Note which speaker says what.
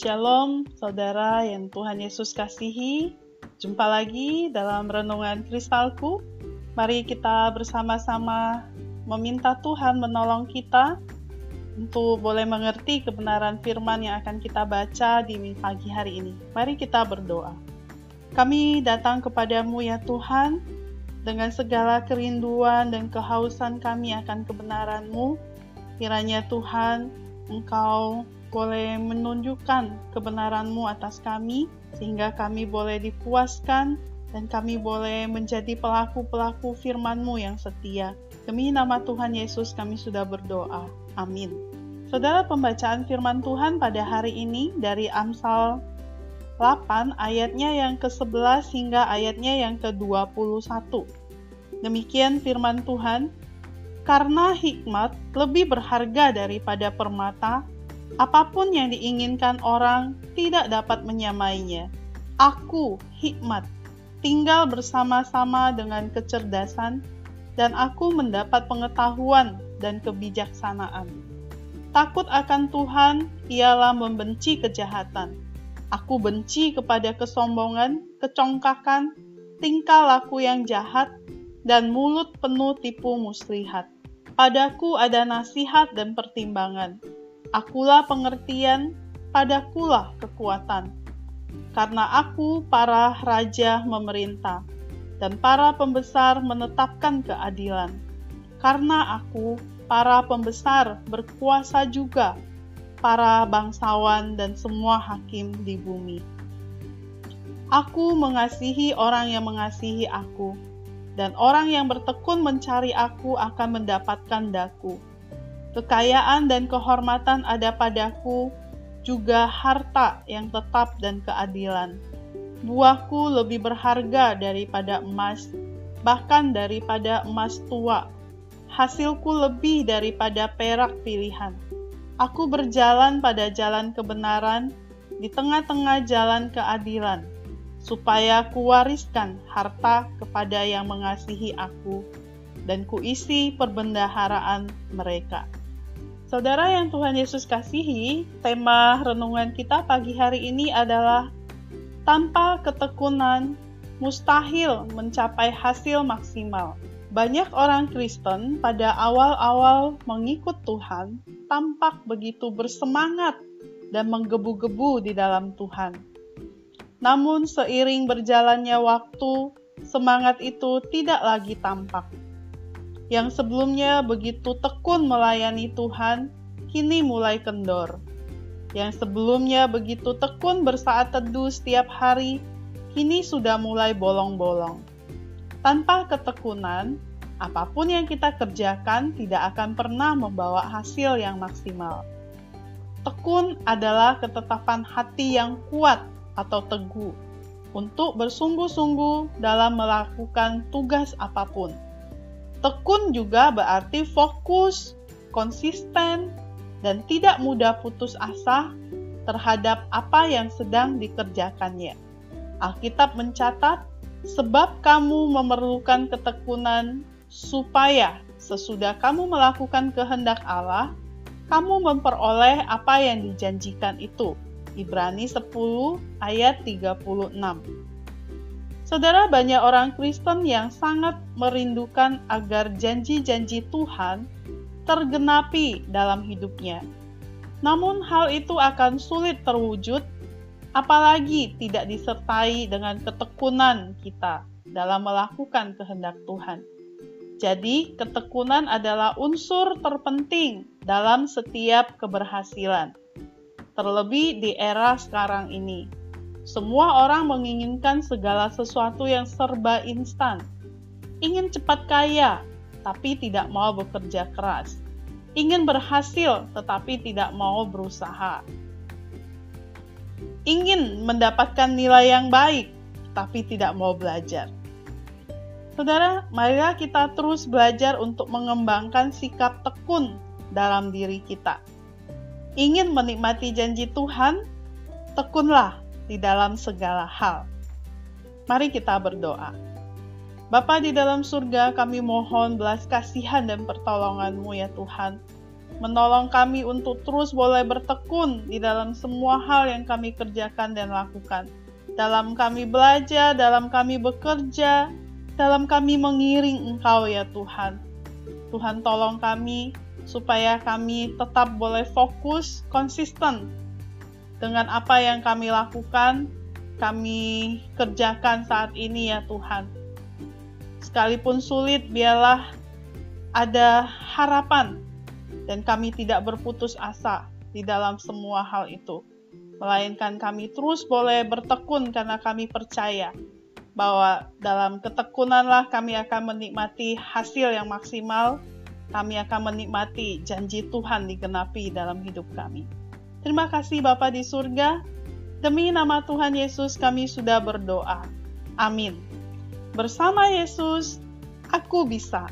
Speaker 1: Shalom, saudara yang Tuhan Yesus kasihi. Jumpa lagi dalam renungan kristalku. Mari kita bersama-sama meminta Tuhan menolong kita untuk boleh mengerti kebenaran firman yang akan kita baca di pagi hari ini. Mari kita berdoa. Kami datang kepadamu ya Tuhan, dengan segala kerinduan dan kehausan kami akan kebenaran-Mu. Kiranya Tuhan, Engkau boleh menunjukkan kebenaran-Mu atas kami, sehingga kami boleh dipuaskan dan kami boleh menjadi pelaku-pelaku firman-Mu yang setia. Demi nama Tuhan Yesus kami sudah berdoa. Amin. Saudara pembacaan firman Tuhan pada hari ini dari Amsal 8 ayatnya yang ke-11 hingga ayatnya yang ke-21. Demikian firman Tuhan, karena hikmat lebih berharga daripada permata, Apa pun yang diinginkan orang tidak dapat menyamainya. Aku, hikmat, tinggal bersama-sama dengan kecerdasan, dan aku mendapat pengetahuan dan kebijaksanaan. Takut akan Tuhan ialah membenci kejahatan. Aku benci kepada kesombongan, kecongkakan, tingkah laku yang jahat, dan mulut penuh tipu muslihat. Padaku ada nasihat dan pertimbangan Akulah pengertian, padakulah kekuatan. Karena aku para raja memerintah, dan para pembesar menetapkan keadilan. Karena aku para pembesar berkuasa juga, para bangsawan dan semua hakim di bumi. Aku mengasihi orang yang mengasihi aku, dan orang yang bertekun mencari aku akan mendapatkan daku Kekayaan dan kehormatan ada padaku, juga harta yang tetap dan keadilan. Buahku lebih berharga daripada emas, bahkan daripada emas tua. Hasilku lebih daripada perak pilihan. Aku berjalan pada jalan kebenaran, di tengah-tengah jalan keadilan, supaya kuwariskan harta kepada yang mengasihi aku, dan kuisi perbendaharaan mereka. Saudara yang Tuhan Yesus kasihi, tema renungan kita pagi hari ini adalah tanpa ketekunan mustahil mencapai hasil maksimal. Banyak orang Kristen pada awal-awal mengikut Tuhan tampak begitu bersemangat dan menggebu-gebu di dalam Tuhan. Namun seiring berjalannya waktu, semangat itu tidak lagi tampak yang sebelumnya begitu tekun melayani Tuhan, kini mulai kendor. Yang sebelumnya begitu tekun bersaat teduh setiap hari, kini sudah mulai bolong-bolong. Tanpa ketekunan, apa pun yang kita kerjakan tidak akan pernah membawa hasil yang maksimal. Tekun adalah ketetapan hati yang kuat atau teguh untuk bersungguh-sungguh dalam melakukan tugas apa pun Tekun juga berarti fokus, konsisten, dan tidak mudah putus asa terhadap apa yang sedang dikerjakannya. Alkitab mencatat, sebab kamu memerlukan ketekunan supaya sesudah kamu melakukan kehendak Allah, kamu memperoleh apa yang dijanjikan itu. Ibrani 10 ayat 36. Saudara, banyak orang Kristen yang sangat merindukan agar janji-janji Tuhan tergenapi dalam hidupnya. Namun, hal itu akan sulit terwujud, apalagi tidak disertai dengan ketekunan kita dalam melakukan kehendak Tuhan. Jadi, ketekunan adalah unsur terpenting dalam setiap keberhasilan, terlebih di era sekarang ini semua orang menginginkan segala sesuatu yang serba instan. Ingin cepat kaya, tapi tidak mau bekerja keras. Ingin berhasil, tetapi tidak mau berusaha. Ingin mendapatkan nilai yang baik, tapi tidak mau belajar. Saudara, marilah kita terus belajar untuk mengembangkan sikap tekun dalam diri kita. Ingin menikmati janji Tuhan, tekunlah di dalam segala hal. Mari kita berdoa. Bapa di dalam surga, kami mohon belas kasihan dan pertolongan-Mu ya Tuhan. menolong kami untuk terus boleh bertekun di dalam semua hal yang kami kerjakan dan lakukan. Dalam kami belajar, dalam kami bekerja, dalam kami mengiring Engkau ya Tuhan. Tuhan tolong kami supaya kami tetap boleh fokus, konsisten dengan apa yang kami lakukan, kami kerjakan saat ini ya Tuhan. Sekalipun sulit, biarlah ada harapan dan kami tidak berputus asa di dalam semua hal itu. Melainkan kami terus boleh bertekun karena kami percaya bahwa dalam ketekunanlah kami akan menikmati hasil yang maksimal, kami akan menikmati janji Tuhan digenapi dalam hidup kami. Terima kasih Bapa di surga, demi nama Tuhan Yesus kami sudah berdoa. Amin. Bersama Yesus, aku bisa.